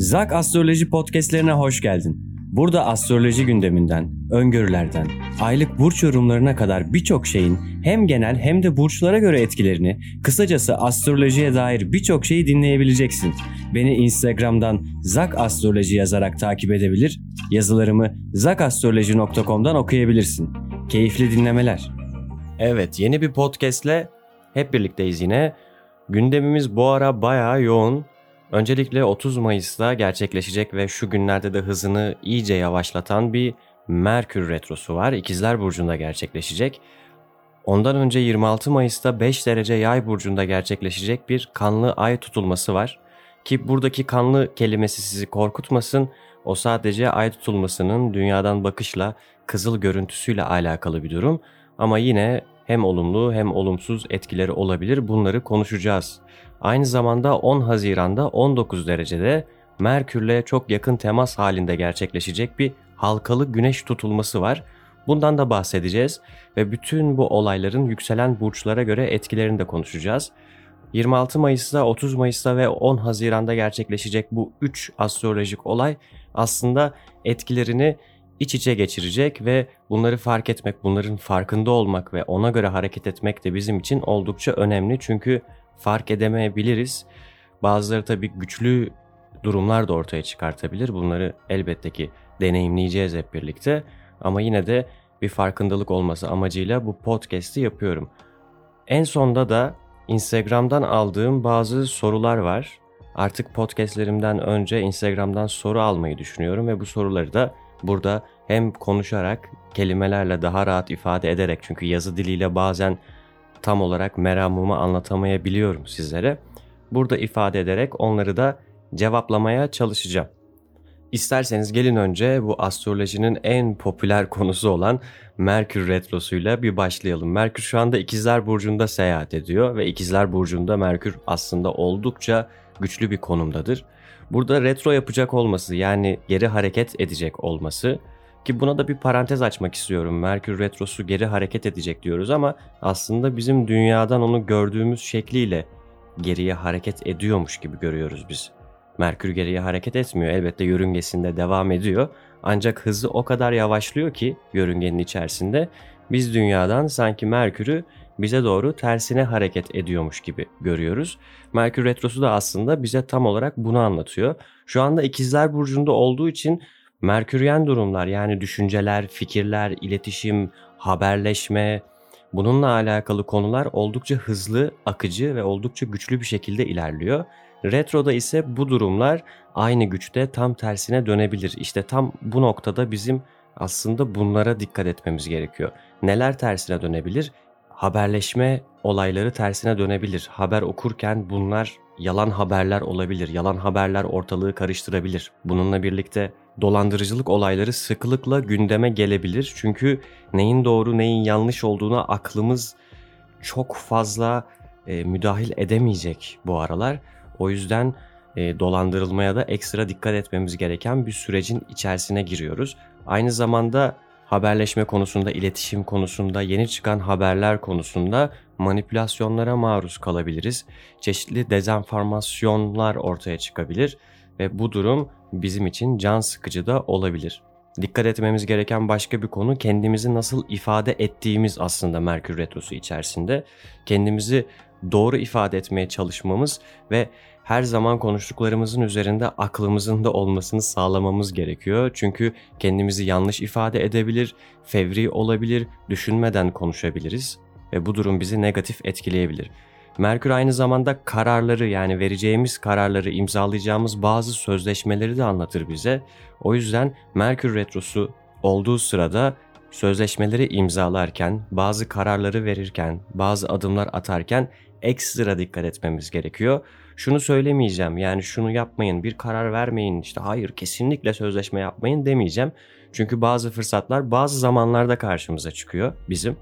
Zak Astroloji podcastlerine hoş geldin. Burada astroloji gündeminden, öngörülerden, aylık burç yorumlarına kadar birçok şeyin hem genel hem de burçlara göre etkilerini, kısacası astrolojiye dair birçok şeyi dinleyebileceksin. Beni Instagram'dan Zak Astroloji yazarak takip edebilir, yazılarımı zakastroloji.com'dan okuyabilirsin. Keyifli dinlemeler. Evet, yeni bir podcastle hep birlikteyiz yine. Gündemimiz bu ara bayağı yoğun. Öncelikle 30 Mayıs'ta gerçekleşecek ve şu günlerde de hızını iyice yavaşlatan bir Merkür Retrosu var. İkizler Burcu'nda gerçekleşecek. Ondan önce 26 Mayıs'ta 5 derece yay burcunda gerçekleşecek bir kanlı ay tutulması var. Ki buradaki kanlı kelimesi sizi korkutmasın. O sadece ay tutulmasının dünyadan bakışla, kızıl görüntüsüyle alakalı bir durum. Ama yine hem olumlu hem olumsuz etkileri olabilir. Bunları konuşacağız. Aynı zamanda 10 Haziran'da 19 derecede Merkürle çok yakın temas halinde gerçekleşecek bir halkalı güneş tutulması var. Bundan da bahsedeceğiz ve bütün bu olayların yükselen burçlara göre etkilerini de konuşacağız. 26 Mayıs'ta, 30 Mayıs'ta ve 10 Haziran'da gerçekleşecek bu 3 astrolojik olay aslında etkilerini iç içe geçirecek ve bunları fark etmek, bunların farkında olmak ve ona göre hareket etmek de bizim için oldukça önemli. Çünkü fark edemeyebiliriz. Bazıları tabii güçlü durumlar da ortaya çıkartabilir. Bunları elbette ki deneyimleyeceğiz hep birlikte. Ama yine de bir farkındalık olması amacıyla bu podcast'i yapıyorum. En sonda da Instagram'dan aldığım bazı sorular var. Artık podcastlerimden önce Instagram'dan soru almayı düşünüyorum ve bu soruları da burada hem konuşarak, kelimelerle daha rahat ifade ederek çünkü yazı diliyle bazen tam olarak meramımı anlatamayabiliyorum sizlere. Burada ifade ederek onları da cevaplamaya çalışacağım. İsterseniz gelin önce bu astrolojinin en popüler konusu olan Merkür Retrosu'yla bir başlayalım. Merkür şu anda İkizler Burcu'nda seyahat ediyor ve İkizler Burcu'nda Merkür aslında oldukça güçlü bir konumdadır. Burada retro yapacak olması yani geri hareket edecek olması ki buna da bir parantez açmak istiyorum. Merkür Retrosu geri hareket edecek diyoruz ama aslında bizim dünyadan onu gördüğümüz şekliyle geriye hareket ediyormuş gibi görüyoruz biz. Merkür geriye hareket etmiyor. Elbette yörüngesinde devam ediyor. Ancak hızı o kadar yavaşlıyor ki yörüngenin içerisinde biz dünyadan sanki Merkür'ü bize doğru tersine hareket ediyormuş gibi görüyoruz. Merkür Retrosu da aslında bize tam olarak bunu anlatıyor. Şu anda ikizler burcunda olduğu için Merküryen durumlar yani düşünceler, fikirler, iletişim, haberleşme, bununla alakalı konular oldukça hızlı, akıcı ve oldukça güçlü bir şekilde ilerliyor. Retroda ise bu durumlar aynı güçte tam tersine dönebilir. İşte tam bu noktada bizim aslında bunlara dikkat etmemiz gerekiyor. Neler tersine dönebilir? Haberleşme olayları tersine dönebilir. Haber okurken bunlar yalan haberler olabilir. Yalan haberler ortalığı karıştırabilir. Bununla birlikte dolandırıcılık olayları sıklıkla gündeme gelebilir. Çünkü neyin doğru neyin yanlış olduğuna aklımız çok fazla e, müdahil edemeyecek bu aralar. O yüzden e, dolandırılmaya da ekstra dikkat etmemiz gereken bir sürecin içerisine giriyoruz. Aynı zamanda haberleşme konusunda, iletişim konusunda, yeni çıkan haberler konusunda manipülasyonlara maruz kalabiliriz. Çeşitli dezenformasyonlar ortaya çıkabilir ve bu durum bizim için can sıkıcı da olabilir. Dikkat etmemiz gereken başka bir konu kendimizi nasıl ifade ettiğimiz aslında Merkür Retrosu içerisinde. Kendimizi doğru ifade etmeye çalışmamız ve her zaman konuştuklarımızın üzerinde aklımızın da olmasını sağlamamız gerekiyor. Çünkü kendimizi yanlış ifade edebilir, fevri olabilir, düşünmeden konuşabiliriz ve bu durum bizi negatif etkileyebilir. Merkür aynı zamanda kararları yani vereceğimiz kararları imzalayacağımız bazı sözleşmeleri de anlatır bize. O yüzden Merkür retrosu olduğu sırada sözleşmeleri imzalarken, bazı kararları verirken, bazı adımlar atarken ekstra dikkat etmemiz gerekiyor. Şunu söylemeyeceğim yani şunu yapmayın bir karar vermeyin işte hayır kesinlikle sözleşme yapmayın demeyeceğim. Çünkü bazı fırsatlar bazı zamanlarda karşımıza çıkıyor bizim.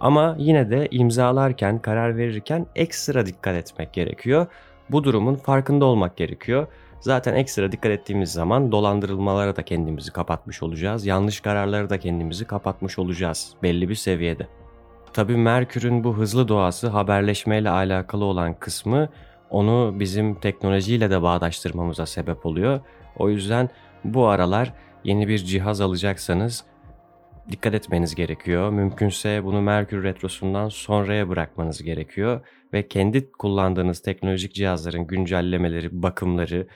Ama yine de imzalarken, karar verirken ekstra dikkat etmek gerekiyor. Bu durumun farkında olmak gerekiyor. Zaten ekstra dikkat ettiğimiz zaman dolandırılmalara da kendimizi kapatmış olacağız. Yanlış kararları da kendimizi kapatmış olacağız belli bir seviyede. Tabi Merkür'ün bu hızlı doğası haberleşmeyle alakalı olan kısmı onu bizim teknolojiyle de bağdaştırmamıza sebep oluyor. O yüzden bu aralar yeni bir cihaz alacaksanız dikkat etmeniz gerekiyor. Mümkünse bunu Merkür Retrosu'ndan sonraya bırakmanız gerekiyor ve kendi kullandığınız teknolojik cihazların güncellemeleri, bakımları,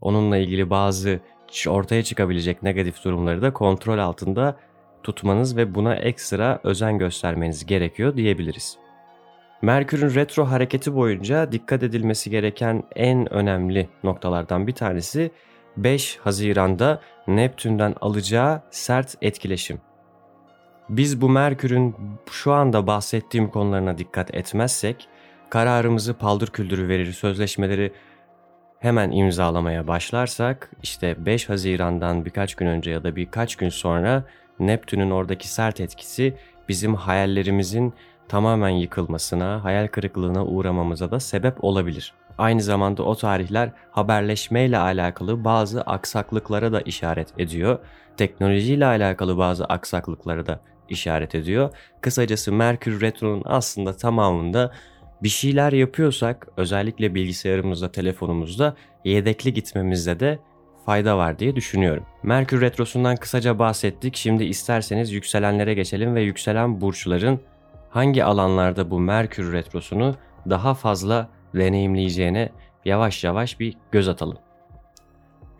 onunla ilgili bazı ortaya çıkabilecek negatif durumları da kontrol altında tutmanız ve buna ekstra özen göstermeniz gerekiyor diyebiliriz. Merkür'ün retro hareketi boyunca dikkat edilmesi gereken en önemli noktalardan bir tanesi 5 Haziran'da Neptün'den alacağı sert etkileşim. Biz bu Merkür'ün şu anda bahsettiğim konularına dikkat etmezsek kararımızı paldır küldürü verir sözleşmeleri hemen imzalamaya başlarsak işte 5 Haziran'dan birkaç gün önce ya da birkaç gün sonra Neptün'ün oradaki sert etkisi bizim hayallerimizin tamamen yıkılmasına, hayal kırıklığına uğramamıza da sebep olabilir. Aynı zamanda o tarihler haberleşmeyle alakalı bazı aksaklıklara da işaret ediyor. Teknolojiyle alakalı bazı aksaklıklara da işaret ediyor. Kısacası Merkür Retro'nun aslında tamamında bir şeyler yapıyorsak özellikle bilgisayarımızda, telefonumuzda yedekli gitmemizde de fayda var diye düşünüyorum. Merkür Retrosu'ndan kısaca bahsettik. Şimdi isterseniz yükselenlere geçelim ve yükselen burçların hangi alanlarda bu Merkür Retrosu'nu daha fazla deneyimleyeceğine yavaş yavaş bir göz atalım.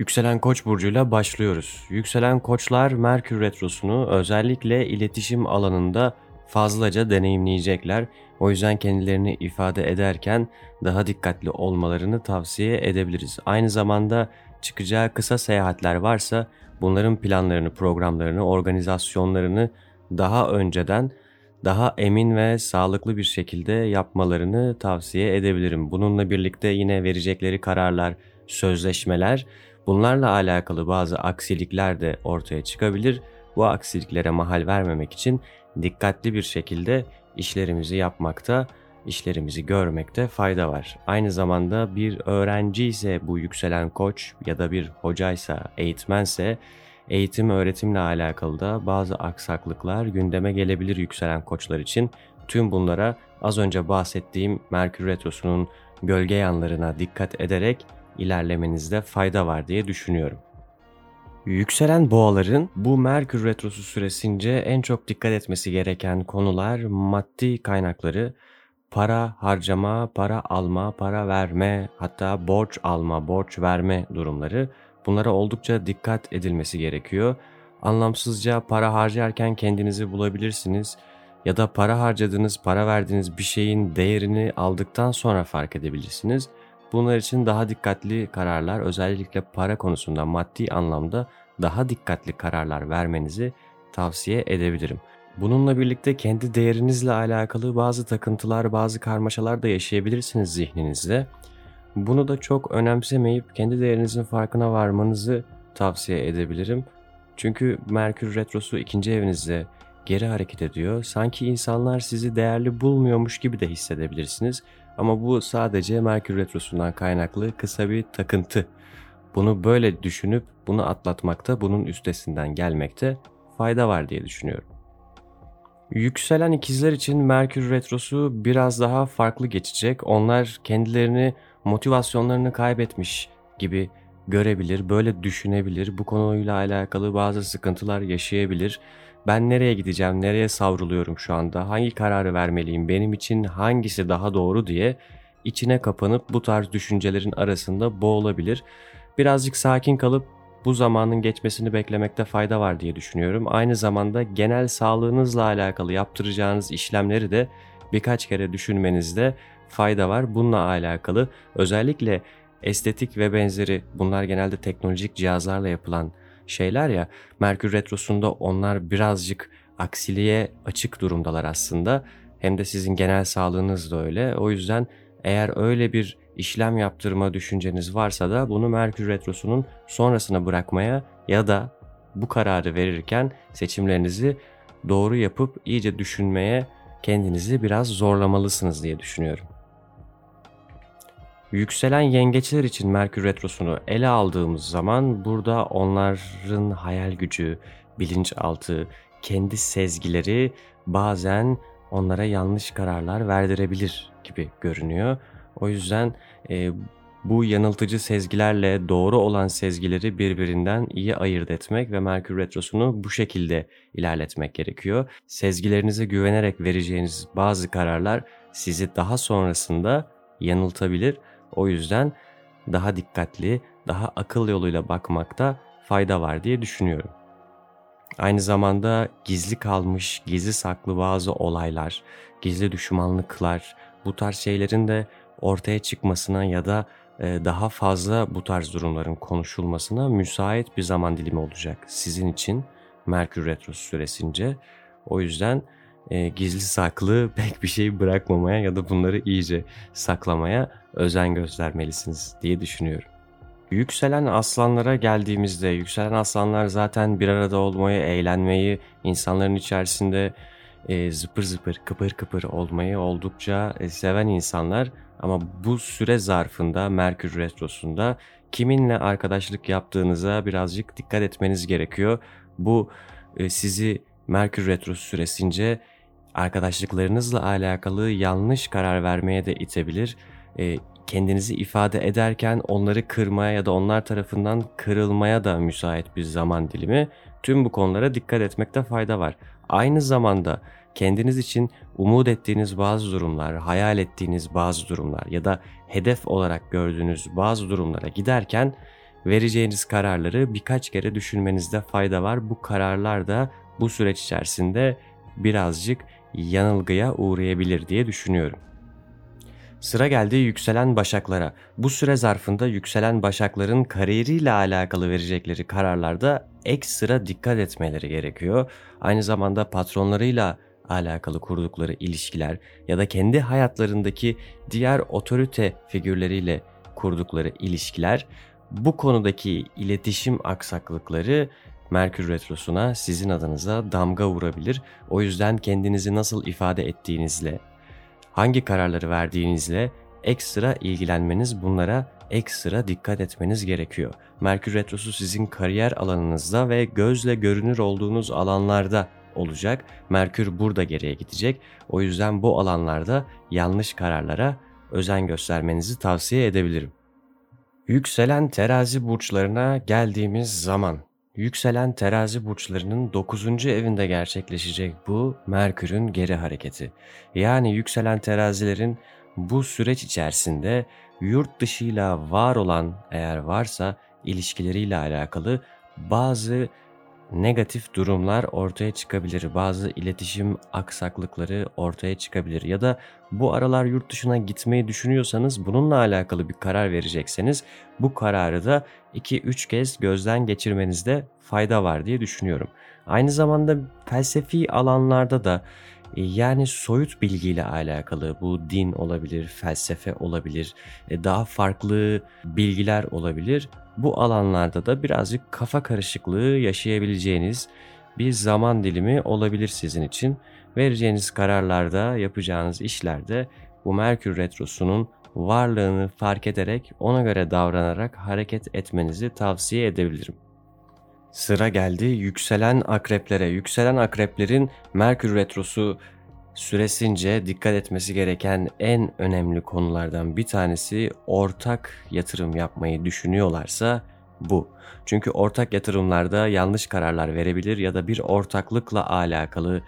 Yükselen Koç burcuyla başlıyoruz. Yükselen Koçlar Merkür Retrosu'nu özellikle iletişim alanında fazlaca deneyimleyecekler. O yüzden kendilerini ifade ederken daha dikkatli olmalarını tavsiye edebiliriz. Aynı zamanda çıkacağı kısa seyahatler varsa bunların planlarını, programlarını, organizasyonlarını daha önceden daha emin ve sağlıklı bir şekilde yapmalarını tavsiye edebilirim. Bununla birlikte yine verecekleri kararlar, sözleşmeler bunlarla alakalı bazı aksilikler de ortaya çıkabilir. Bu aksiliklere mahal vermemek için dikkatli bir şekilde işlerimizi yapmakta, işlerimizi görmekte fayda var. Aynı zamanda bir öğrenci ise bu yükselen koç ya da bir hocaysa, eğitmense eğitim öğretimle alakalı da bazı aksaklıklar gündeme gelebilir yükselen koçlar için. Tüm bunlara az önce bahsettiğim Merkür Retrosu'nun gölge yanlarına dikkat ederek ilerlemenizde fayda var diye düşünüyorum. Yükselen boğaların bu Merkür Retrosu süresince en çok dikkat etmesi gereken konular maddi kaynakları, para harcama, para alma, para verme, hatta borç alma, borç verme durumları. Bunlara oldukça dikkat edilmesi gerekiyor. Anlamsızca para harcarken kendinizi bulabilirsiniz ya da para harcadığınız, para verdiğiniz bir şeyin değerini aldıktan sonra fark edebilirsiniz. Bunlar için daha dikkatli kararlar, özellikle para konusunda maddi anlamda daha dikkatli kararlar vermenizi tavsiye edebilirim. Bununla birlikte kendi değerinizle alakalı bazı takıntılar, bazı karmaşalar da yaşayabilirsiniz zihninizde. Bunu da çok önemsemeyip kendi değerinizin farkına varmanızı tavsiye edebilirim. Çünkü Merkür Retrosu ikinci evinizde geri hareket ediyor. Sanki insanlar sizi değerli bulmuyormuş gibi de hissedebilirsiniz. Ama bu sadece Merkür Retrosu'ndan kaynaklı kısa bir takıntı. Bunu böyle düşünüp bunu atlatmakta, bunun üstesinden gelmekte fayda var diye düşünüyorum. Yükselen ikizler için Merkür Retrosu biraz daha farklı geçecek. Onlar kendilerini motivasyonlarını kaybetmiş gibi görebilir, böyle düşünebilir, bu konuyla alakalı bazı sıkıntılar yaşayabilir. Ben nereye gideceğim, nereye savruluyorum şu anda, hangi kararı vermeliyim, benim için hangisi daha doğru diye içine kapanıp bu tarz düşüncelerin arasında boğulabilir. Birazcık sakin kalıp bu zamanın geçmesini beklemekte fayda var diye düşünüyorum. Aynı zamanda genel sağlığınızla alakalı yaptıracağınız işlemleri de birkaç kere düşünmenizde fayda var. Bununla alakalı özellikle estetik ve benzeri bunlar genelde teknolojik cihazlarla yapılan şeyler ya Merkür Retrosu'nda onlar birazcık aksiliğe açık durumdalar aslında. Hem de sizin genel sağlığınız da öyle. O yüzden eğer öyle bir işlem yaptırma düşünceniz varsa da bunu Merkür Retrosu'nun sonrasına bırakmaya ya da bu kararı verirken seçimlerinizi doğru yapıp iyice düşünmeye kendinizi biraz zorlamalısınız diye düşünüyorum. Yükselen yengeçler için Merkür Retrosu'nu ele aldığımız zaman burada onların hayal gücü, bilinçaltı, kendi sezgileri bazen onlara yanlış kararlar verdirebilir gibi görünüyor. O yüzden e, bu yanıltıcı sezgilerle doğru olan sezgileri birbirinden iyi ayırt etmek ve Merkür Retrosu'nu bu şekilde ilerletmek gerekiyor. Sezgilerinize güvenerek vereceğiniz bazı kararlar sizi daha sonrasında yanıltabilir. O yüzden daha dikkatli, daha akıl yoluyla bakmakta fayda var diye düşünüyorum. Aynı zamanda gizli kalmış, gizli saklı bazı olaylar, gizli düşmanlıklar, bu tarz şeylerin de ortaya çıkmasına ya da e, daha fazla bu tarz durumların konuşulmasına müsait bir zaman dilimi olacak sizin için Merkür Retrosu süresince. O yüzden e, gizli saklı pek bir şey bırakmamaya ya da bunları iyice saklamaya özen göstermelisiniz diye düşünüyorum. Yükselen aslanlara geldiğimizde yükselen aslanlar zaten bir arada olmayı, eğlenmeyi, insanların içerisinde e, zıpır zıpır, kıpır kıpır olmayı oldukça e, seven insanlar. Ama bu süre zarfında Merkür Retrosu'nda kiminle arkadaşlık yaptığınıza birazcık dikkat etmeniz gerekiyor. Bu e, sizi Merkür Retrosu süresince arkadaşlıklarınızla alakalı yanlış karar vermeye de itebilir. E, kendinizi ifade ederken onları kırmaya ya da onlar tarafından kırılmaya da müsait bir zaman dilimi. Tüm bu konulara dikkat etmekte fayda var. Aynı zamanda kendiniz için umut ettiğiniz bazı durumlar, hayal ettiğiniz bazı durumlar ya da hedef olarak gördüğünüz bazı durumlara giderken vereceğiniz kararları birkaç kere düşünmenizde fayda var. Bu kararlar da bu süreç içerisinde birazcık yanılgıya uğrayabilir diye düşünüyorum. Sıra geldi yükselen başaklara. Bu süre zarfında yükselen başakların kariyeriyle alakalı verecekleri kararlarda ekstra dikkat etmeleri gerekiyor. Aynı zamanda patronlarıyla alakalı kurdukları ilişkiler ya da kendi hayatlarındaki diğer otorite figürleriyle kurdukları ilişkiler bu konudaki iletişim aksaklıkları Merkür Retrosu'na sizin adınıza damga vurabilir. O yüzden kendinizi nasıl ifade ettiğinizle, hangi kararları verdiğinizle ekstra ilgilenmeniz bunlara ekstra dikkat etmeniz gerekiyor. Merkür Retrosu sizin kariyer alanınızda ve gözle görünür olduğunuz alanlarda olacak. Merkür burada geriye gidecek. O yüzden bu alanlarda yanlış kararlara özen göstermenizi tavsiye edebilirim. Yükselen terazi burçlarına geldiğimiz zaman Yükselen terazi burçlarının 9. evinde gerçekleşecek bu Merkür'ün geri hareketi. Yani yükselen terazilerin bu süreç içerisinde yurt dışıyla var olan eğer varsa ilişkileriyle alakalı bazı negatif durumlar ortaya çıkabilir. Bazı iletişim aksaklıkları ortaya çıkabilir. Ya da bu aralar yurt dışına gitmeyi düşünüyorsanız bununla alakalı bir karar verecekseniz bu kararı da 2-3 kez gözden geçirmenizde fayda var diye düşünüyorum. Aynı zamanda felsefi alanlarda da yani soyut bilgiyle alakalı bu din olabilir, felsefe olabilir, e, daha farklı bilgiler olabilir. Bu alanlarda da birazcık kafa karışıklığı yaşayabileceğiniz bir zaman dilimi olabilir sizin için. Vereceğiniz kararlarda, yapacağınız işlerde bu Merkür Retrosu'nun varlığını fark ederek ona göre davranarak hareket etmenizi tavsiye edebilirim. Sıra geldi yükselen akreplere. Yükselen akreplerin Merkür Retrosu süresince dikkat etmesi gereken en önemli konulardan bir tanesi ortak yatırım yapmayı düşünüyorlarsa bu. Çünkü ortak yatırımlarda yanlış kararlar verebilir ya da bir ortaklıkla alakalı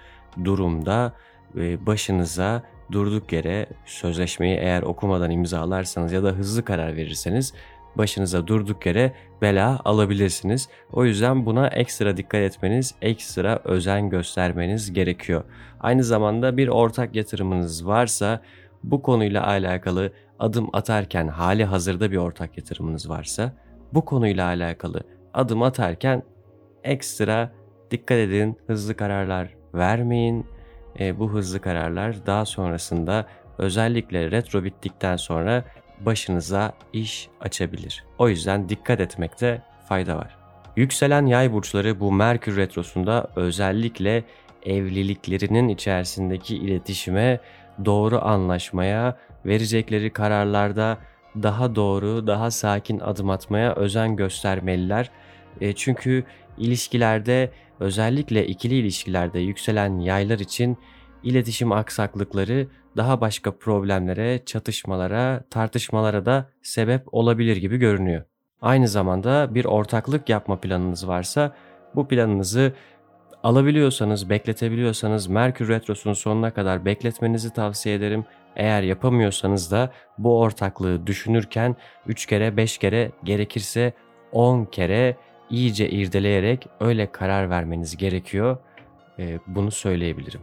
durumda e, başınıza durduk yere sözleşmeyi eğer okumadan imzalarsanız ya da hızlı karar verirseniz başınıza durduk yere bela alabilirsiniz. O yüzden buna ekstra dikkat etmeniz, ekstra özen göstermeniz gerekiyor. Aynı zamanda bir ortak yatırımınız varsa bu konuyla alakalı adım atarken hali hazırda bir ortak yatırımınız varsa bu konuyla alakalı adım atarken ekstra dikkat edin, hızlı kararlar vermeyin. E, bu hızlı kararlar daha sonrasında özellikle retro bittikten sonra başınıza iş açabilir. O yüzden dikkat etmekte fayda var. Yükselen yay burçları bu Merkür Retrosu'nda özellikle evliliklerinin içerisindeki iletişime, doğru anlaşmaya, verecekleri kararlarda daha doğru, daha sakin adım atmaya özen göstermeliler. E, çünkü ilişkilerde özellikle ikili ilişkilerde yükselen yaylar için iletişim aksaklıkları daha başka problemlere, çatışmalara, tartışmalara da sebep olabilir gibi görünüyor. Aynı zamanda bir ortaklık yapma planınız varsa bu planınızı alabiliyorsanız, bekletebiliyorsanız Merkür Retrosu'nun sonuna kadar bekletmenizi tavsiye ederim. Eğer yapamıyorsanız da bu ortaklığı düşünürken 3 kere 5 kere gerekirse 10 kere iyice irdeleyerek öyle karar vermeniz gerekiyor. Ee, bunu söyleyebilirim.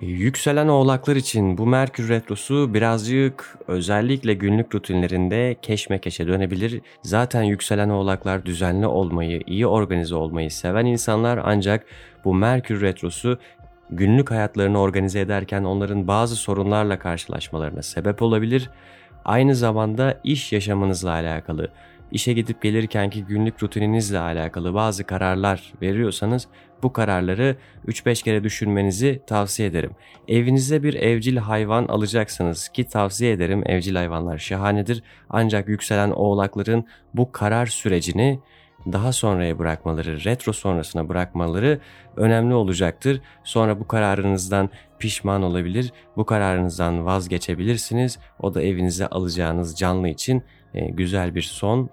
Yükselen oğlaklar için bu Merkür Retrosu birazcık özellikle günlük rutinlerinde keşmekeşe dönebilir. Zaten yükselen oğlaklar düzenli olmayı, iyi organize olmayı seven insanlar ancak bu Merkür Retrosu günlük hayatlarını organize ederken onların bazı sorunlarla karşılaşmalarına sebep olabilir. Aynı zamanda iş yaşamınızla alakalı, işe gidip gelirkenki günlük rutininizle alakalı bazı kararlar veriyorsanız bu kararları 3-5 kere düşünmenizi tavsiye ederim. Evinize bir evcil hayvan alacaksınız ki tavsiye ederim evcil hayvanlar şahanedir. Ancak yükselen oğlakların bu karar sürecini daha sonraya bırakmaları, retro sonrasına bırakmaları önemli olacaktır. Sonra bu kararınızdan pişman olabilir, bu kararınızdan vazgeçebilirsiniz. O da evinize alacağınız canlı için e, güzel bir son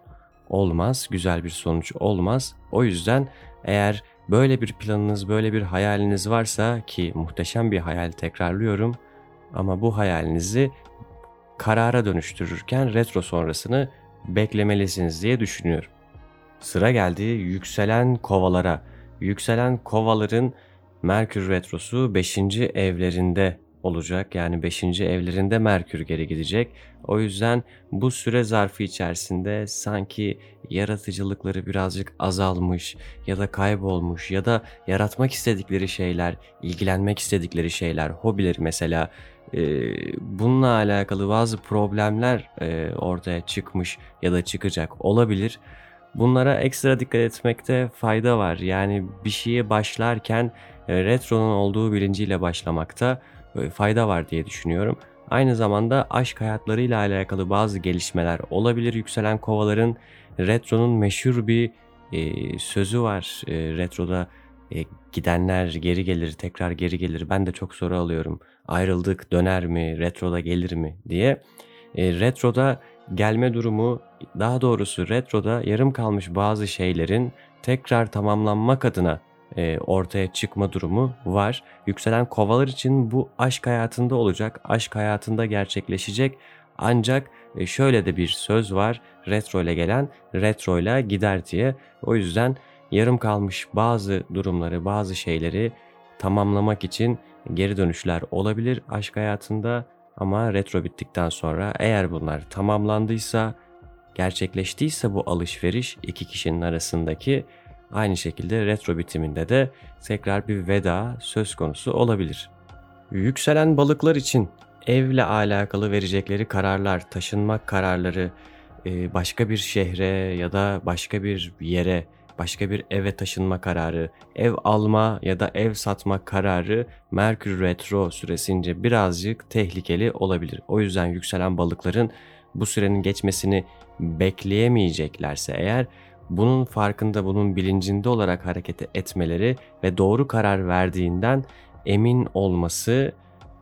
olmaz, güzel bir sonuç olmaz. O yüzden eğer böyle bir planınız, böyle bir hayaliniz varsa ki muhteşem bir hayal tekrarlıyorum ama bu hayalinizi karara dönüştürürken retro sonrasını beklemelisiniz diye düşünüyorum. Sıra geldi yükselen kovalara. Yükselen kovaların Merkür Retrosu 5. evlerinde olacak. Yani 5. evlerinde Merkür geri gidecek. O yüzden bu süre zarfı içerisinde sanki yaratıcılıkları birazcık azalmış ya da kaybolmuş ya da yaratmak istedikleri şeyler, ilgilenmek istedikleri şeyler, hobileri mesela e, bununla alakalı bazı problemler e, ortaya çıkmış ya da çıkacak olabilir. Bunlara ekstra dikkat etmekte fayda var. Yani bir şeye başlarken e, retronun olduğu bilinciyle başlamakta fayda var diye düşünüyorum. Aynı zamanda aşk hayatlarıyla alakalı bazı gelişmeler olabilir yükselen kovaların. Retro'nun meşhur bir e, sözü var. E, retro'da e, gidenler geri gelir, tekrar geri gelir. Ben de çok soru alıyorum. Ayrıldık, döner mi, retro'da gelir mi diye. E, retro'da gelme durumu, daha doğrusu retro'da yarım kalmış bazı şeylerin tekrar tamamlanmak adına e, ortaya çıkma durumu var. Yükselen kovalar için bu aşk hayatında olacak, aşk hayatında gerçekleşecek. Ancak e, şöyle de bir söz var, retro ile gelen retro ile gider diye. O yüzden yarım kalmış bazı durumları, bazı şeyleri tamamlamak için geri dönüşler olabilir aşk hayatında ama retro bittikten sonra eğer bunlar tamamlandıysa, gerçekleştiyse bu alışveriş iki kişinin arasındaki Aynı şekilde retro bitiminde de tekrar bir veda söz konusu olabilir. Yükselen balıklar için evle alakalı verecekleri kararlar, taşınmak kararları, e, başka bir şehre ya da başka bir yere, başka bir eve taşınma kararı, ev alma ya da ev satma kararı Merkür Retro süresince birazcık tehlikeli olabilir. O yüzden yükselen balıkların bu sürenin geçmesini bekleyemeyeceklerse eğer bunun farkında, bunun bilincinde olarak hareket etmeleri ve doğru karar verdiğinden emin olması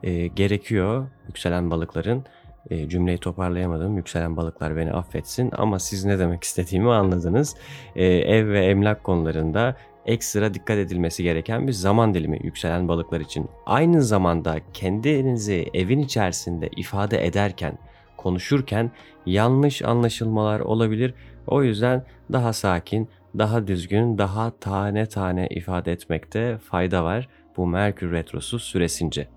e, gerekiyor yükselen balıkların. E, cümleyi toparlayamadım. Yükselen balıklar beni affetsin ama siz ne demek istediğimi anladınız. E, ev ve emlak konularında ekstra dikkat edilmesi gereken bir zaman dilimi yükselen balıklar için. Aynı zamanda kendinizi evin içerisinde ifade ederken, konuşurken yanlış anlaşılmalar olabilir o yüzden daha sakin, daha düzgün, daha tane tane ifade etmekte fayda var bu Merkür Retrosu süresince.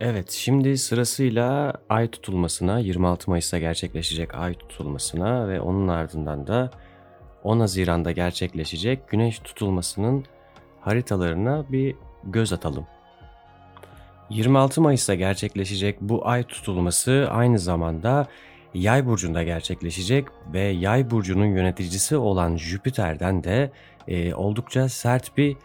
Evet şimdi sırasıyla ay tutulmasına 26 Mayıs'ta gerçekleşecek ay tutulmasına ve onun ardından da 10 Haziran'da gerçekleşecek güneş tutulmasının haritalarına bir göz atalım. 26 Mayıs'ta gerçekleşecek bu ay tutulması aynı zamanda Yay burcunda gerçekleşecek ve Yay burcunun yöneticisi olan Jüpiter'den de e, oldukça sert bir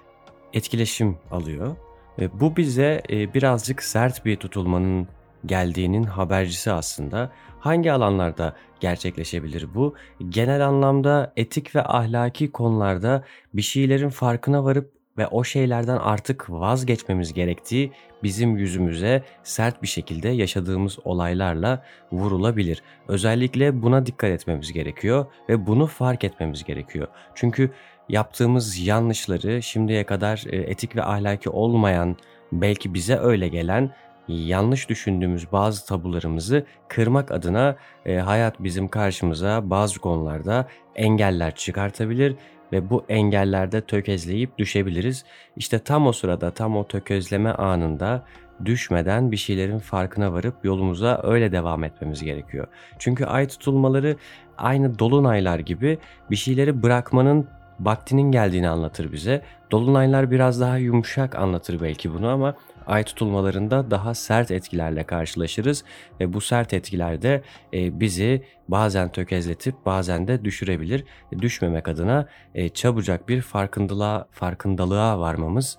etkileşim alıyor. E, bu bize e, birazcık sert bir tutulmanın geldiğinin habercisi aslında. Hangi alanlarda gerçekleşebilir bu? Genel anlamda etik ve ahlaki konularda bir şeylerin farkına varıp ve o şeylerden artık vazgeçmemiz gerektiği bizim yüzümüze sert bir şekilde yaşadığımız olaylarla vurulabilir. Özellikle buna dikkat etmemiz gerekiyor ve bunu fark etmemiz gerekiyor. Çünkü yaptığımız yanlışları şimdiye kadar e, etik ve ahlaki olmayan belki bize öyle gelen yanlış düşündüğümüz bazı tabularımızı kırmak adına e, hayat bizim karşımıza bazı konularda engeller çıkartabilir ve bu engellerde tökezleyip düşebiliriz. İşte tam o sırada tam o tökezleme anında düşmeden bir şeylerin farkına varıp yolumuza öyle devam etmemiz gerekiyor. Çünkü ay tutulmaları aynı dolunaylar gibi bir şeyleri bırakmanın vaktinin geldiğini anlatır bize. Dolunaylar biraz daha yumuşak anlatır belki bunu ama ay tutulmalarında daha sert etkilerle karşılaşırız ve bu sert etkiler de e, bizi bazen tökezletip bazen de düşürebilir. E, düşmemek adına e, çabucak bir farkındalığa, farkındalığa varmamız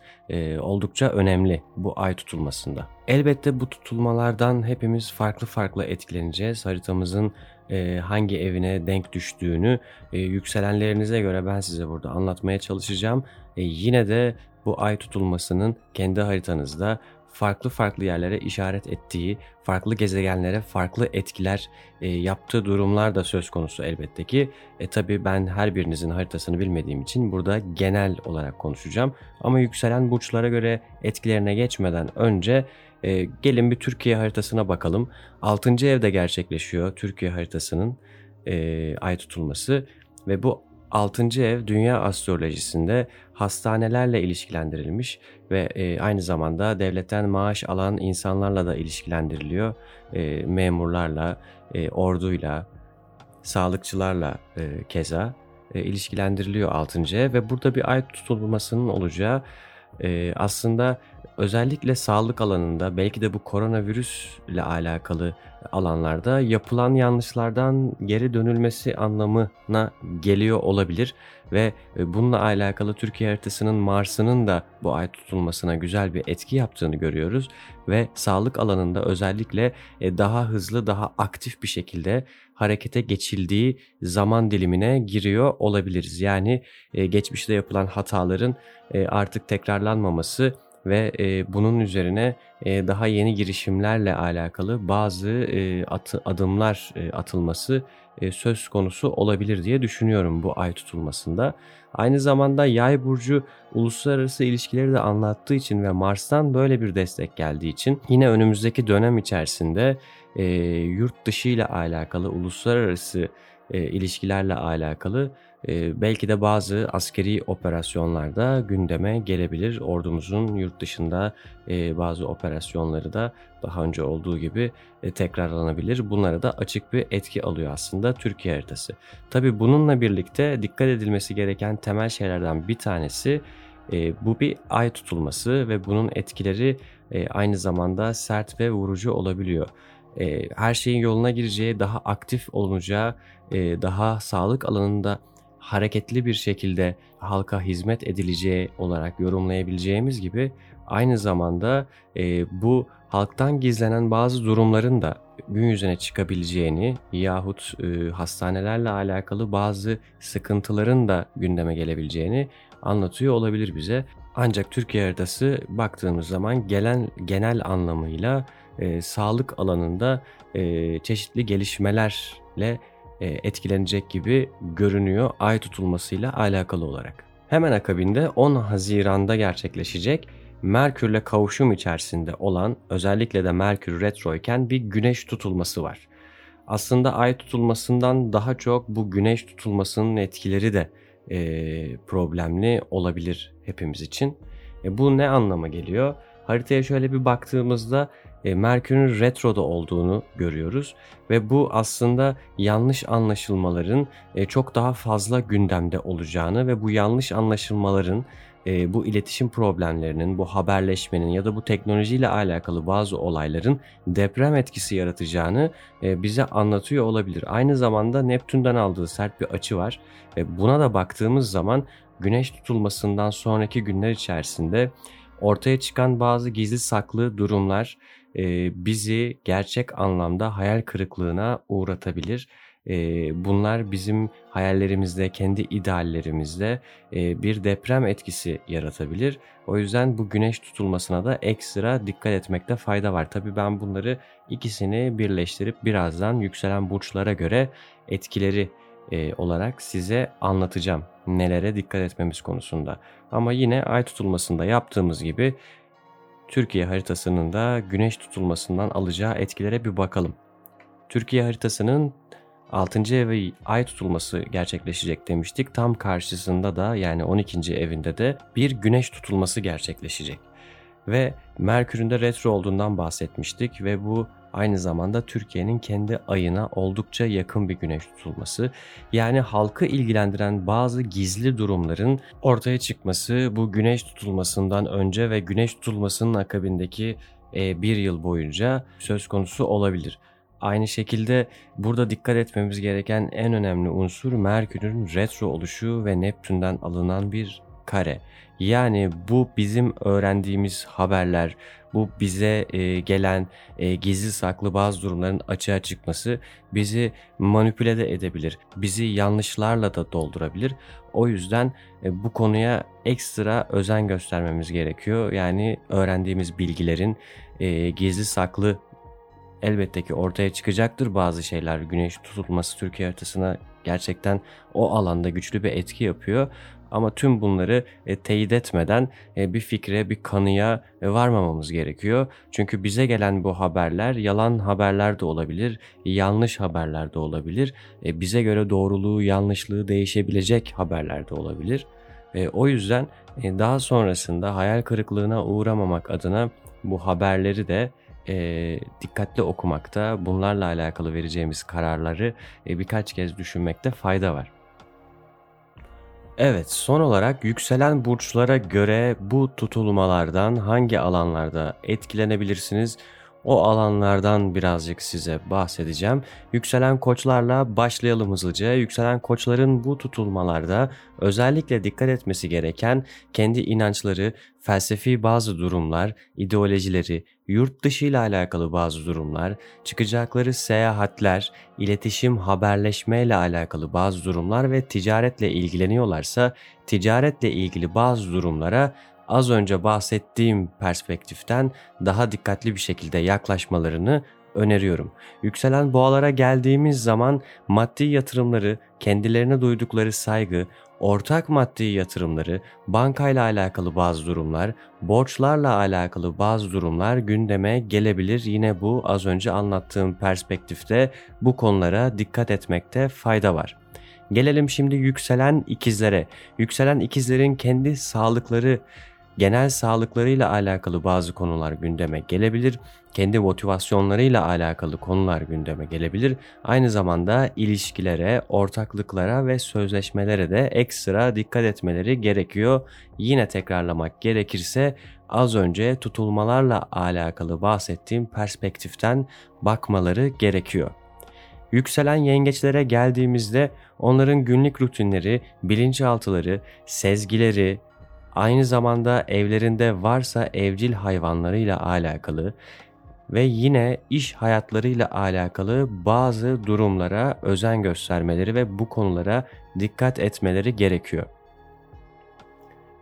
oldukça önemli bu ay tutulmasında. Elbette bu tutulmalardan hepimiz farklı farklı etkileneceğiz. Haritamızın hangi evine denk düştüğünü yükselenlerinize göre ben size burada anlatmaya çalışacağım. yine de bu ay tutulmasının kendi haritanızda farklı farklı yerlere işaret ettiği, farklı gezegenlere farklı etkiler e, yaptığı durumlar da söz konusu elbette ki. E tabi ben her birinizin haritasını bilmediğim için burada genel olarak konuşacağım. Ama yükselen burçlara göre etkilerine geçmeden önce e, gelin bir Türkiye haritasına bakalım. 6. evde gerçekleşiyor Türkiye haritasının e, ay tutulması ve bu 6. ev dünya astrolojisinde hastanelerle ilişkilendirilmiş ve e, aynı zamanda devletten maaş alan insanlarla da ilişkilendiriliyor. E, memurlarla, e, orduyla, sağlıkçılarla e, keza e, ilişkilendiriliyor 6. ev ve burada bir ay tutulmasının olacağı e, aslında özellikle sağlık alanında belki de bu koronavirüs ile alakalı alanlarda yapılan yanlışlardan geri dönülmesi anlamına geliyor olabilir ve e, bununla alakalı Türkiye haritasının Mars'ının da bu ay tutulmasına güzel bir etki yaptığını görüyoruz ve sağlık alanında özellikle e, daha hızlı, daha aktif bir şekilde harekete geçildiği zaman dilimine giriyor olabiliriz. Yani e, geçmişte yapılan hataların artık tekrarlanmaması ve e, bunun üzerine e, daha yeni girişimlerle alakalı bazı e, atı, adımlar e, atılması e, söz konusu olabilir diye düşünüyorum bu ay tutulmasında. Aynı zamanda yay burcu uluslararası ilişkileri de anlattığı için ve Mars'tan böyle bir destek geldiği için yine önümüzdeki dönem içerisinde e, yurt dışı ile alakalı uluslararası e, ilişkilerle alakalı belki de bazı askeri operasyonlarda gündeme gelebilir. Ordumuzun yurt dışında bazı operasyonları da daha önce olduğu gibi tekrarlanabilir. Bunlara da açık bir etki alıyor aslında Türkiye haritası. Tabi bununla birlikte dikkat edilmesi gereken temel şeylerden bir tanesi bu bir ay tutulması ve bunun etkileri aynı zamanda sert ve vurucu olabiliyor her şeyin yoluna gireceği, daha aktif olunacağı, daha sağlık alanında hareketli bir şekilde halka hizmet edileceği olarak yorumlayabileceğimiz gibi aynı zamanda e, bu halktan gizlenen bazı durumların da gün yüzüne çıkabileceğini yahut e, hastanelerle alakalı bazı sıkıntıların da gündeme gelebileceğini anlatıyor olabilir bize. Ancak Türkiye haritası baktığımız zaman gelen genel anlamıyla e, sağlık alanında e, çeşitli gelişmelerle etkilenecek gibi görünüyor ay tutulmasıyla alakalı olarak. Hemen akabinde 10 Haziran'da gerçekleşecek Merkürle kavuşum içerisinde olan özellikle de Merkür retro iken bir güneş tutulması var. Aslında ay tutulmasından daha çok bu güneş tutulmasının etkileri de e, problemli olabilir hepimiz için. E, bu ne anlama geliyor? Haritaya şöyle bir baktığımızda e, Merkür'ün retroda olduğunu görüyoruz ve bu aslında yanlış anlaşılmaların e, çok daha fazla gündemde olacağını ve bu yanlış anlaşılmaların e, bu iletişim problemlerinin, bu haberleşmenin ya da bu teknolojiyle alakalı bazı olayların deprem etkisi yaratacağını bize anlatıyor olabilir. Aynı zamanda Neptün'den aldığı sert bir açı var buna da baktığımız zaman güneş tutulmasından sonraki günler içerisinde ortaya çıkan bazı gizli saklı durumlar e, bizi gerçek anlamda hayal kırıklığına uğratabilir. e, bunlar bizim hayallerimizde, kendi ideallerimizde e, bir deprem etkisi yaratabilir. O yüzden bu güneş tutulmasına da ekstra dikkat etmekte fayda var. Tabi ben bunları ikisini birleştirip birazdan yükselen burçlara göre etkileri e, olarak size anlatacağım nelere dikkat etmemiz konusunda. Ama yine ay tutulmasında yaptığımız gibi Türkiye haritasının da güneş tutulmasından alacağı etkilere bir bakalım. Türkiye haritasının 6. evi ay tutulması gerçekleşecek demiştik. Tam karşısında da yani 12. evinde de bir güneş tutulması gerçekleşecek. Ve Merkür'ün de retro olduğundan bahsetmiştik ve bu aynı zamanda Türkiye'nin kendi ayına oldukça yakın bir güneş tutulması. Yani halkı ilgilendiren bazı gizli durumların ortaya çıkması bu güneş tutulmasından önce ve güneş tutulmasının akabindeki e, bir yıl boyunca söz konusu olabilir. Aynı şekilde burada dikkat etmemiz gereken en önemli unsur Merkür'ün retro oluşu ve Neptün'den alınan bir kare. Yani bu bizim öğrendiğimiz haberler, bu bize e, gelen e, gizli saklı bazı durumların açığa çıkması bizi manipüle de edebilir. Bizi yanlışlarla da doldurabilir. O yüzden e, bu konuya ekstra özen göstermemiz gerekiyor. Yani öğrendiğimiz bilgilerin e, gizli saklı elbette ki ortaya çıkacaktır bazı şeyler. Güneş tutulması Türkiye haritasına gerçekten o alanda güçlü bir etki yapıyor. Ama tüm bunları e, teyit etmeden e, bir fikre, bir kanıya e, varmamamız gerekiyor. Çünkü bize gelen bu haberler yalan haberler de olabilir, yanlış haberler de olabilir. E, bize göre doğruluğu, yanlışlığı değişebilecek haberler de olabilir. E, o yüzden e, daha sonrasında hayal kırıklığına uğramamak adına bu haberleri de e, dikkatli okumakta, bunlarla alakalı vereceğimiz kararları e, birkaç kez düşünmekte fayda var. Evet, son olarak yükselen burçlara göre bu tutulmalardan hangi alanlarda etkilenebilirsiniz? O alanlardan birazcık size bahsedeceğim. Yükselen koçlarla başlayalım hızlıca. Yükselen koçların bu tutulmalarda özellikle dikkat etmesi gereken kendi inançları, felsefi bazı durumlar, ideolojileri, yurt dışı ile alakalı bazı durumlar, çıkacakları seyahatler, iletişim, haberleşme ile alakalı bazı durumlar ve ticaretle ilgileniyorlarsa ticaretle ilgili bazı durumlara az önce bahsettiğim perspektiften daha dikkatli bir şekilde yaklaşmalarını öneriyorum. Yükselen boğalara geldiğimiz zaman maddi yatırımları, kendilerine duydukları saygı, ortak maddi yatırımları, bankayla alakalı bazı durumlar, borçlarla alakalı bazı durumlar gündeme gelebilir. Yine bu az önce anlattığım perspektifte bu konulara dikkat etmekte fayda var. Gelelim şimdi yükselen ikizlere. Yükselen ikizlerin kendi sağlıkları genel sağlıklarıyla alakalı bazı konular gündeme gelebilir. Kendi motivasyonlarıyla alakalı konular gündeme gelebilir. Aynı zamanda ilişkilere, ortaklıklara ve sözleşmelere de ekstra dikkat etmeleri gerekiyor. Yine tekrarlamak gerekirse az önce tutulmalarla alakalı bahsettiğim perspektiften bakmaları gerekiyor. Yükselen yengeçlere geldiğimizde onların günlük rutinleri, bilinçaltıları, sezgileri, aynı zamanda evlerinde varsa evcil hayvanlarıyla alakalı ve yine iş hayatlarıyla alakalı bazı durumlara özen göstermeleri ve bu konulara dikkat etmeleri gerekiyor.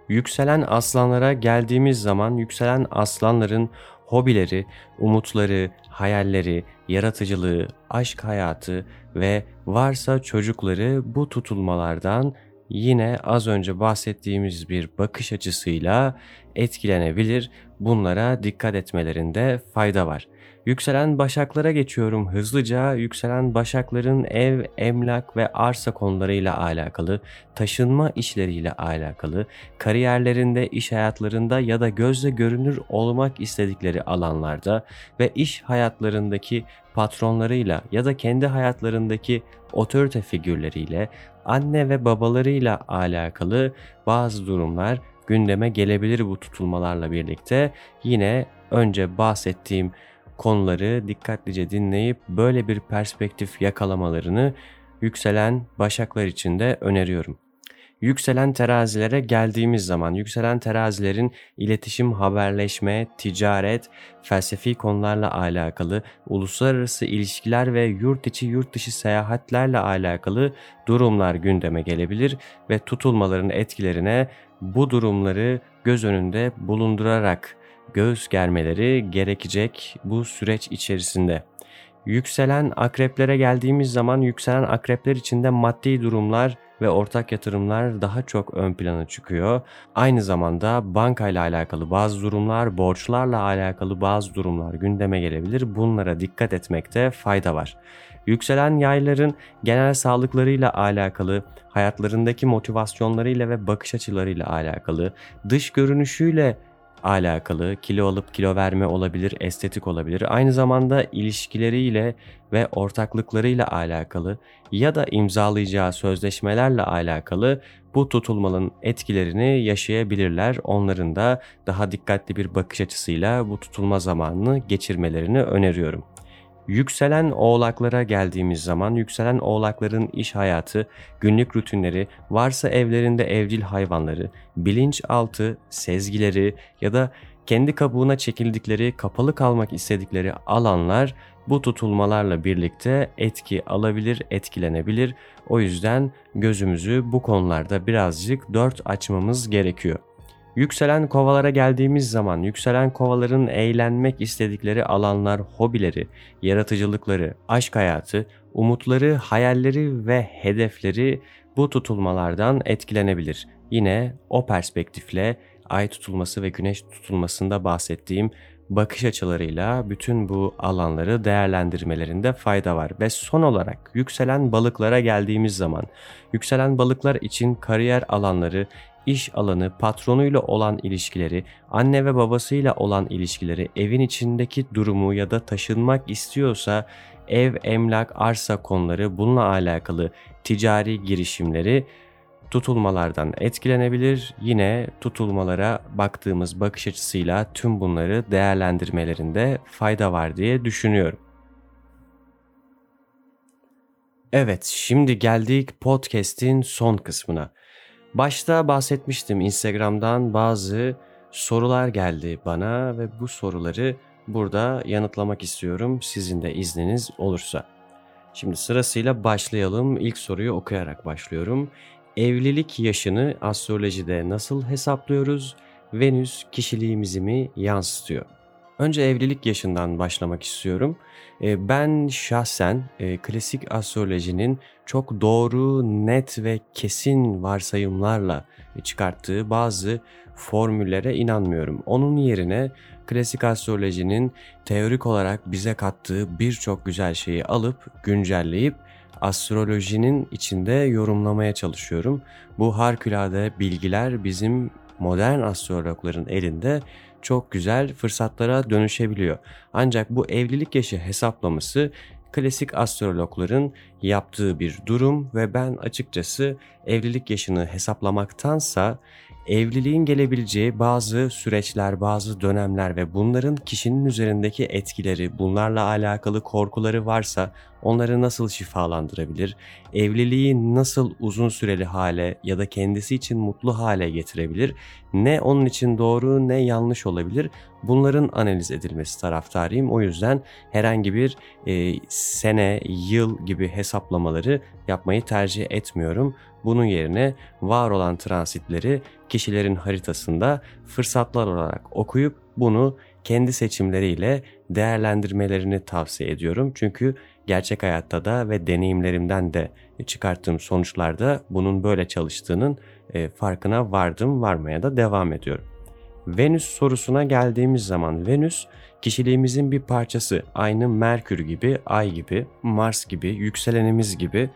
Yükselen aslanlara geldiğimiz zaman yükselen aslanların hobileri, umutları, hayalleri, yaratıcılığı, aşk hayatı ve varsa çocukları bu tutulmalardan yine az önce bahsettiğimiz bir bakış açısıyla etkilenebilir. Bunlara dikkat etmelerinde fayda var. Yükselen başaklara geçiyorum hızlıca. Yükselen başakların ev, emlak ve arsa konularıyla alakalı, taşınma işleriyle alakalı, kariyerlerinde, iş hayatlarında ya da gözle görünür olmak istedikleri alanlarda ve iş hayatlarındaki patronlarıyla ya da kendi hayatlarındaki otorite figürleriyle, anne ve babalarıyla alakalı bazı durumlar gündeme gelebilir bu tutulmalarla birlikte. Yine önce bahsettiğim konuları dikkatlice dinleyip böyle bir perspektif yakalamalarını yükselen başaklar için de öneriyorum. Yükselen terazilere geldiğimiz zaman yükselen terazilerin iletişim, haberleşme, ticaret, felsefi konularla alakalı, uluslararası ilişkiler ve yurt içi yurt dışı seyahatlerle alakalı durumlar gündeme gelebilir ve tutulmaların etkilerine bu durumları göz önünde bulundurarak göğüs germeleri gerekecek bu süreç içerisinde. Yükselen akreplere geldiğimiz zaman yükselen akrepler içinde maddi durumlar ve ortak yatırımlar daha çok ön plana çıkıyor. Aynı zamanda bankayla alakalı bazı durumlar, borçlarla alakalı bazı durumlar gündeme gelebilir. Bunlara dikkat etmekte fayda var. Yükselen yayların genel sağlıklarıyla alakalı, hayatlarındaki motivasyonlarıyla ve bakış açılarıyla alakalı, dış görünüşüyle alakalı kilo alıp kilo verme olabilir, estetik olabilir. Aynı zamanda ilişkileriyle ve ortaklıklarıyla alakalı ya da imzalayacağı sözleşmelerle alakalı bu tutulmanın etkilerini yaşayabilirler. Onların da daha dikkatli bir bakış açısıyla bu tutulma zamanını geçirmelerini öneriyorum. Yükselen oğlaklara geldiğimiz zaman yükselen oğlakların iş hayatı, günlük rutinleri, varsa evlerinde evcil hayvanları, bilinçaltı, sezgileri ya da kendi kabuğuna çekildikleri, kapalı kalmak istedikleri alanlar bu tutulmalarla birlikte etki alabilir, etkilenebilir. O yüzden gözümüzü bu konularda birazcık dört açmamız gerekiyor. Yükselen kovalara geldiğimiz zaman yükselen kovaların eğlenmek istedikleri alanlar, hobileri, yaratıcılıkları, aşk hayatı, umutları, hayalleri ve hedefleri bu tutulmalardan etkilenebilir. Yine o perspektifle ay tutulması ve güneş tutulmasında bahsettiğim bakış açılarıyla bütün bu alanları değerlendirmelerinde fayda var. Ve son olarak yükselen balıklara geldiğimiz zaman yükselen balıklar için kariyer alanları, iş alanı, patronuyla olan ilişkileri, anne ve babasıyla olan ilişkileri, evin içindeki durumu ya da taşınmak istiyorsa ev, emlak, arsa konuları bununla alakalı ticari girişimleri tutulmalardan etkilenebilir. Yine tutulmalara baktığımız bakış açısıyla tüm bunları değerlendirmelerinde fayda var diye düşünüyorum. Evet, şimdi geldik podcast'in son kısmına. Başta bahsetmiştim Instagram'dan bazı sorular geldi bana ve bu soruları burada yanıtlamak istiyorum sizin de izniniz olursa. Şimdi sırasıyla başlayalım. İlk soruyu okuyarak başlıyorum. Evlilik yaşını astrolojide nasıl hesaplıyoruz? Venüs kişiliğimizi mi yansıtıyor? Önce evlilik yaşından başlamak istiyorum. Ee, ben şahsen e, klasik astrolojinin çok doğru, net ve kesin varsayımlarla çıkarttığı bazı formüllere inanmıyorum. Onun yerine klasik astrolojinin teorik olarak bize kattığı birçok güzel şeyi alıp güncelleyip astrolojinin içinde yorumlamaya çalışıyorum. Bu harikulade bilgiler bizim modern astrologların elinde çok güzel fırsatlara dönüşebiliyor. Ancak bu evlilik yaşı hesaplaması klasik astrologların yaptığı bir durum ve ben açıkçası evlilik yaşını hesaplamaktansa evliliğin gelebileceği bazı süreçler, bazı dönemler ve bunların kişinin üzerindeki etkileri, bunlarla alakalı korkuları varsa onları nasıl şifalandırabilir, evliliği nasıl uzun süreli hale ya da kendisi için mutlu hale getirebilir, ne onun için doğru ne yanlış olabilir bunların analiz edilmesi taraftarıyım. O yüzden herhangi bir e, sene, yıl gibi hesaplamaları yapmayı tercih etmiyorum. Bunun yerine var olan transitleri kişilerin haritasında fırsatlar olarak okuyup bunu kendi seçimleriyle değerlendirmelerini tavsiye ediyorum. Çünkü gerçek hayatta da ve deneyimlerimden de çıkarttığım sonuçlarda bunun böyle çalıştığının e, farkına vardım, varmaya da devam ediyorum. Venüs sorusuna geldiğimiz zaman Venüs kişiliğimizin bir parçası. Aynı Merkür gibi, Ay gibi, Mars gibi, yükselenimiz gibi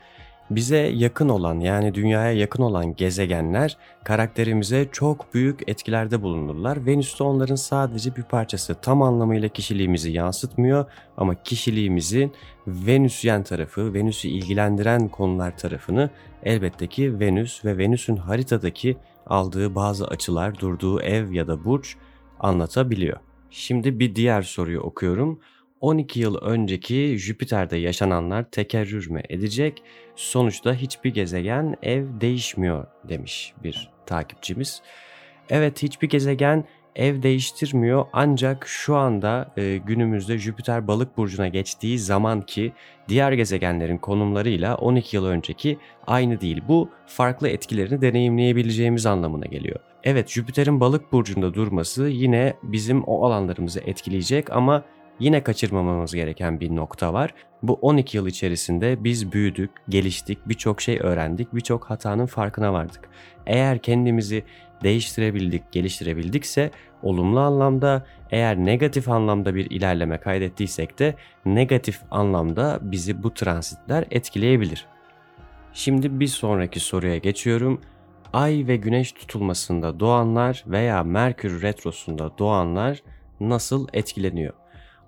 bize yakın olan yani dünyaya yakın olan gezegenler karakterimize çok büyük etkilerde bulunurlar. Venüs de onların sadece bir parçası. Tam anlamıyla kişiliğimizi yansıtmıyor ama kişiliğimizin Venüsyen tarafı, Venüs'ü ilgilendiren konular tarafını elbette ki Venüs ve Venüs'ün haritadaki aldığı bazı açılar, durduğu ev ya da burç anlatabiliyor. Şimdi bir diğer soruyu okuyorum. 12 yıl önceki Jüpiter'de yaşananlar tekerrür mü edecek? Sonuçta hiçbir gezegen ev değişmiyor demiş bir takipçimiz. Evet hiçbir gezegen ev değiştirmiyor ancak şu anda e, günümüzde Jüpiter balık burcuna geçtiği zaman ki diğer gezegenlerin konumlarıyla 12 yıl önceki aynı değil. Bu farklı etkilerini deneyimleyebileceğimiz anlamına geliyor. Evet Jüpiter'in balık burcunda durması yine bizim o alanlarımızı etkileyecek ama yine kaçırmamamız gereken bir nokta var. Bu 12 yıl içerisinde biz büyüdük, geliştik, birçok şey öğrendik, birçok hatanın farkına vardık. Eğer kendimizi değiştirebildik, geliştirebildikse olumlu anlamda, eğer negatif anlamda bir ilerleme kaydettiysek de negatif anlamda bizi bu transitler etkileyebilir. Şimdi bir sonraki soruya geçiyorum. Ay ve güneş tutulmasında doğanlar veya Merkür retrosunda doğanlar nasıl etkileniyor?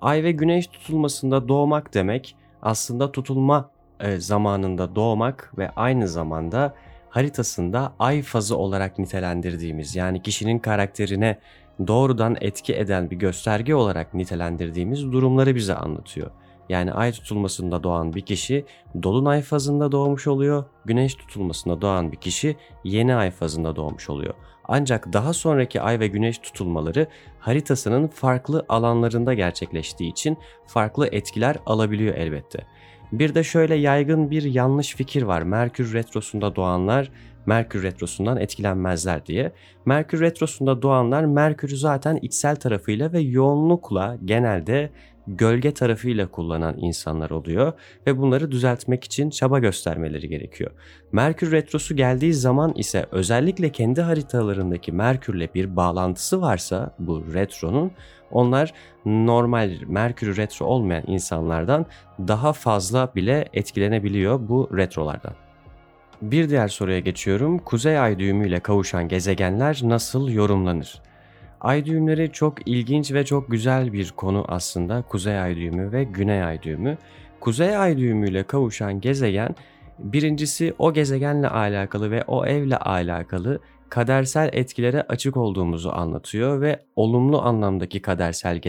Ay ve güneş tutulmasında doğmak demek aslında tutulma e, zamanında doğmak ve aynı zamanda haritasında ay fazı olarak nitelendirdiğimiz yani kişinin karakterine doğrudan etki eden bir gösterge olarak nitelendirdiğimiz durumları bize anlatıyor. Yani ay tutulmasında doğan bir kişi dolunay fazında doğmuş oluyor. Güneş tutulmasında doğan bir kişi yeni ay fazında doğmuş oluyor. Ancak daha sonraki ay ve güneş tutulmaları haritasının farklı alanlarında gerçekleştiği için farklı etkiler alabiliyor elbette. Bir de şöyle yaygın bir yanlış fikir var. Merkür retrosunda doğanlar Merkür retrosundan etkilenmezler diye. Merkür retrosunda doğanlar Merkür'ü zaten içsel tarafıyla ve yoğunlukla genelde gölge tarafıyla kullanan insanlar oluyor ve bunları düzeltmek için çaba göstermeleri gerekiyor. Merkür retrosu geldiği zaman ise özellikle kendi haritalarındaki Merkürle bir bağlantısı varsa bu retronun onlar normal Merkür retro olmayan insanlardan daha fazla bile etkilenebiliyor bu retrolardan. Bir diğer soruya geçiyorum. Kuzey ay düğümüyle kavuşan gezegenler nasıl yorumlanır? Ay düğümleri çok ilginç ve çok güzel bir konu aslında. Kuzey ay düğümü ve güney ay düğümü. Kuzey ay düğümüyle kavuşan gezegen birincisi o gezegenle alakalı ve o evle alakalı kadersel etkilere açık olduğumuzu anlatıyor ve olumlu anlamdaki kadersel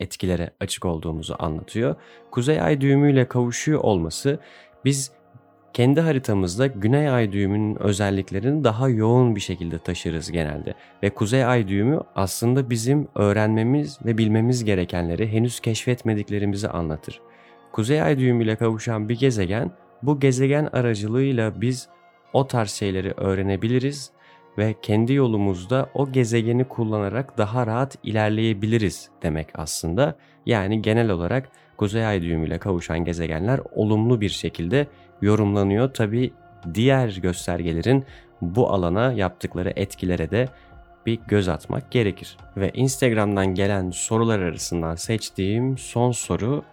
etkilere açık olduğumuzu anlatıyor. Kuzey ay düğümüyle kavuşuyor olması biz kendi haritamızda güney ay düğümünün özelliklerini daha yoğun bir şekilde taşırız genelde. Ve kuzey ay düğümü aslında bizim öğrenmemiz ve bilmemiz gerekenleri henüz keşfetmediklerimizi anlatır. Kuzey ay düğümüyle kavuşan bir gezegen, bu gezegen aracılığıyla biz o tarz şeyleri öğrenebiliriz ve kendi yolumuzda o gezegeni kullanarak daha rahat ilerleyebiliriz demek aslında. Yani genel olarak Kuzey Ay düğümüyle kavuşan gezegenler olumlu bir şekilde yorumlanıyor. Tabi diğer göstergelerin bu alana yaptıkları etkilere de bir göz atmak gerekir. Ve Instagram'dan gelen sorular arasından seçtiğim son soru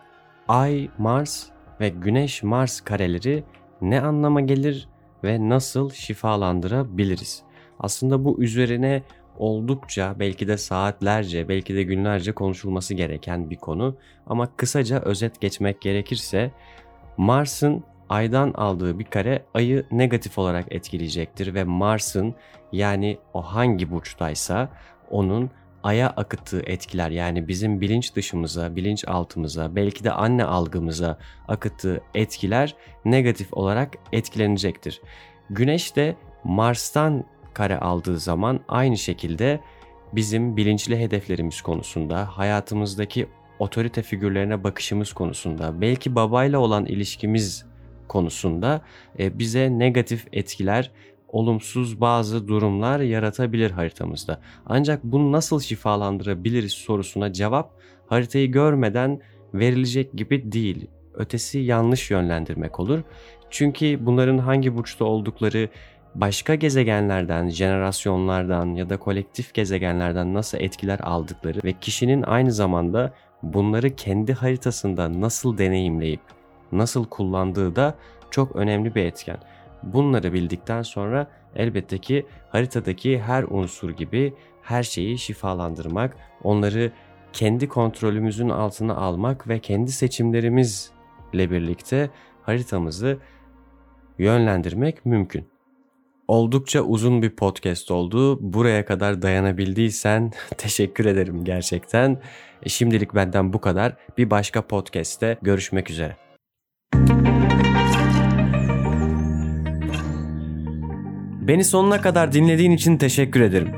Ay, Mars ve Güneş Mars kareleri ne anlama gelir ve nasıl şifalandırabiliriz? Aslında bu üzerine oldukça belki de saatlerce belki de günlerce konuşulması gereken bir konu ama kısaca özet geçmek gerekirse Mars'ın aydan aldığı bir kare ayı negatif olarak etkileyecektir ve Mars'ın yani o hangi burçtaysa onun aya akıttığı etkiler yani bizim bilinç dışımıza, bilinç altımıza, belki de anne algımıza akıttığı etkiler negatif olarak etkilenecektir. Güneş de Mars'tan kare aldığı zaman aynı şekilde bizim bilinçli hedeflerimiz konusunda, hayatımızdaki otorite figürlerine bakışımız konusunda, belki babayla olan ilişkimiz konusunda e, bize negatif etkiler, olumsuz bazı durumlar yaratabilir haritamızda. Ancak bunu nasıl şifalandırabiliriz sorusuna cevap haritayı görmeden verilecek gibi değil. Ötesi yanlış yönlendirmek olur. Çünkü bunların hangi burçta oldukları, başka gezegenlerden, jenerasyonlardan ya da kolektif gezegenlerden nasıl etkiler aldıkları ve kişinin aynı zamanda bunları kendi haritasında nasıl deneyimleyip nasıl kullandığı da çok önemli bir etken. Bunları bildikten sonra elbette ki haritadaki her unsur gibi her şeyi şifalandırmak, onları kendi kontrolümüzün altına almak ve kendi seçimlerimizle birlikte haritamızı yönlendirmek mümkün. Oldukça uzun bir podcast oldu. Buraya kadar dayanabildiysen teşekkür ederim gerçekten. Şimdilik benden bu kadar. Bir başka podcast'te görüşmek üzere. Beni sonuna kadar dinlediğin için teşekkür ederim.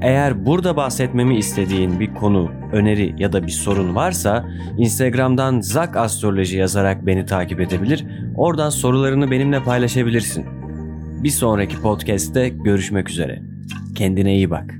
Eğer burada bahsetmemi istediğin bir konu, öneri ya da bir sorun varsa Instagram'dan Zak Astroloji yazarak beni takip edebilir. Oradan sorularını benimle paylaşabilirsin. Bir sonraki podcast'te görüşmek üzere. Kendine iyi bak.